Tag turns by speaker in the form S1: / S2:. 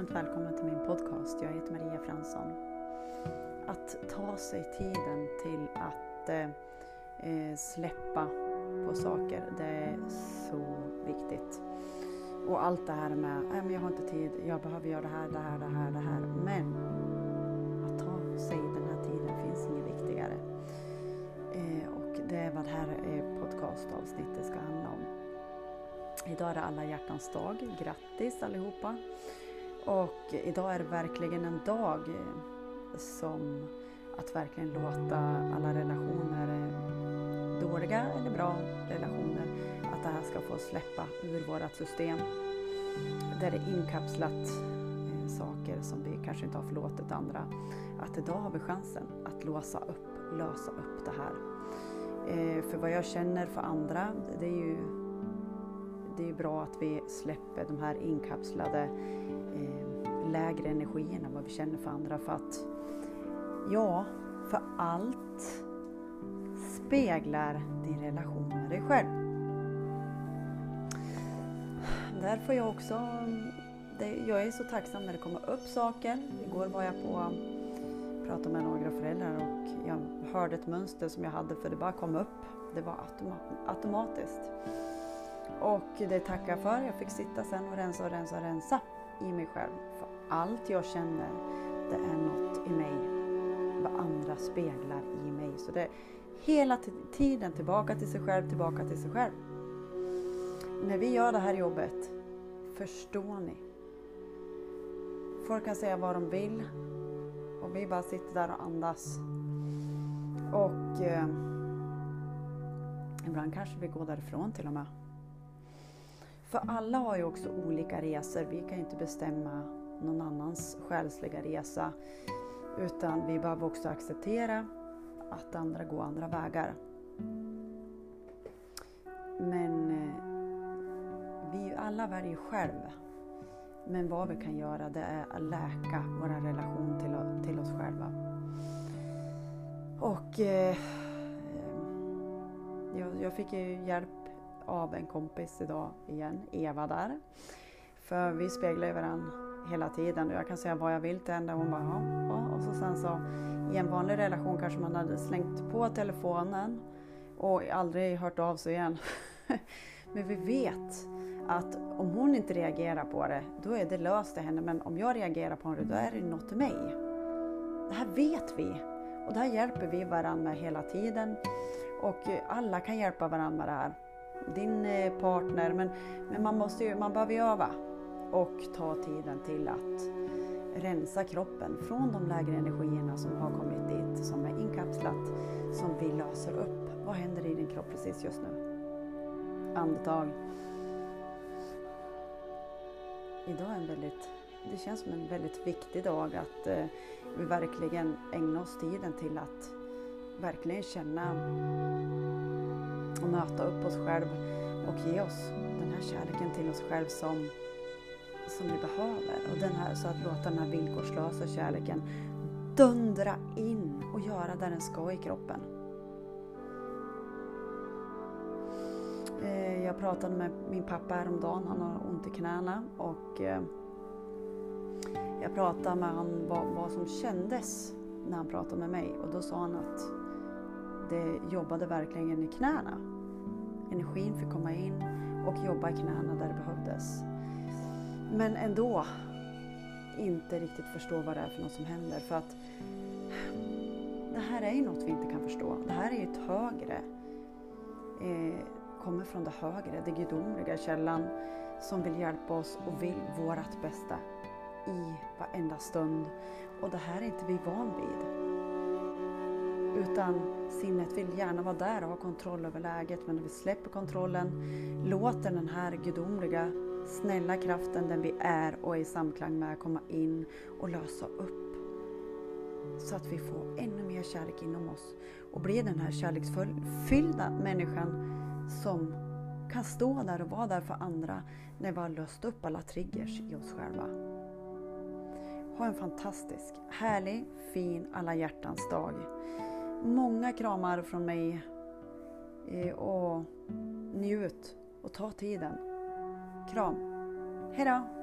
S1: varmt välkommen till min podcast. Jag heter Maria Fransson. Att ta sig tiden till att eh, släppa på saker, det är så viktigt. Och allt det här med, nej men jag har inte tid, jag behöver göra det här, det här, det här, det här. Men att ta sig den här tiden finns inget viktigare. Eh, och det är vad det här eh, podcastavsnittet ska handla om. Idag är det alla hjärtans dag. Grattis allihopa! Och idag är det verkligen en dag eh, som att verkligen låta alla relationer, eh, dåliga eller bra relationer, att det här ska få släppa ur vårt system. Där det är inkapslat eh, saker som vi kanske inte har förlåtit andra. Att idag har vi chansen att låsa upp, lösa upp det här. För vad jag känner för andra, det är ju det är bra att vi släpper de här inkapslade lägre energi än vad vi känner för andra. För att, ja, för allt speglar din relation med dig själv. Där får jag också, det, jag är så tacksam när det kommer upp saker. Igår var jag på pratade med några föräldrar och jag hörde ett mönster som jag hade för det bara kom upp. Det var automatiskt. Och det tackar jag för. Jag fick sitta sen och rensa och rensa och rensa i mig själv. För allt jag känner, det är något i mig. Vad andra speglar i mig. Så det är hela tiden tillbaka till sig själv, tillbaka till sig själv. När vi gör det här jobbet, förstår ni? Folk kan säga vad de vill och vi bara sitter där och andas. Och eh, ibland kanske vi går därifrån till och med. För alla har ju också olika resor. Vi kan ju inte bestämma någon annans själsliga resa. Utan vi behöver också acceptera att andra går andra vägar. Men eh, vi alla väljer själv. Men vad vi kan göra det är att läka vår relation till, till oss själva. Och eh, jag, jag fick ju hjälp av en kompis idag igen, Eva där. För vi speglar ju varandra hela tiden och jag kan säga vad jag vill till henne och hon bara ja. Och så sen så i en vanlig relation kanske man hade slängt på telefonen och aldrig hört av sig igen. Men vi vet att om hon inte reagerar på det, då är det löst till henne. Men om jag reagerar på det, då är det något i mig. Det här vet vi och det här hjälper vi varandra med hela tiden. Och alla kan hjälpa varandra med det här din eh, partner. Men, men man, måste ju, man behöver ju öva och ta tiden till att rensa kroppen från de lägre energierna som har kommit dit, som är inkapslat, som vi löser upp. Vad händer i din kropp precis just nu? Andetag. Idag är en väldigt, det känns som en väldigt viktig dag att eh, vi verkligen ägnar oss tiden till att verkligen känna och möta upp oss själv och ge oss den här kärleken till oss själv som, som vi behöver. Och den här, så att låta den här villkorslösa kärleken dundra in och göra där den ska i kroppen. Eh, jag pratade med min pappa häromdagen, han har ont i knäna och eh, jag pratade med honom vad, vad som kändes när han pratade med mig och då sa han att det jobbade verkligen i knäna. Energin fick komma in och jobba i knäna där det behövdes. Men ändå inte riktigt förstå vad det är för något som händer. För att det här är ju något vi inte kan förstå. Det här är ju ett högre. Eh, kommer från det högre, det gudomliga källan som vill hjälpa oss och vill vårt bästa i varenda stund. Och det här är inte vi van vid. Utan sinnet vill gärna vara där och ha kontroll över läget. Men när vi släpper kontrollen, låter den här gudomliga, snälla kraften, den vi är och är i samklang med, komma in och lösa upp. Så att vi får ännu mer kärlek inom oss och blir den här kärleksfyllda människan som kan stå där och vara där för andra när vi har löst upp alla triggers i oss själva. Ha en fantastisk, härlig, fin alla hjärtans dag många kramar från mig eh, och njut och ta tiden. Kram! Hejdå!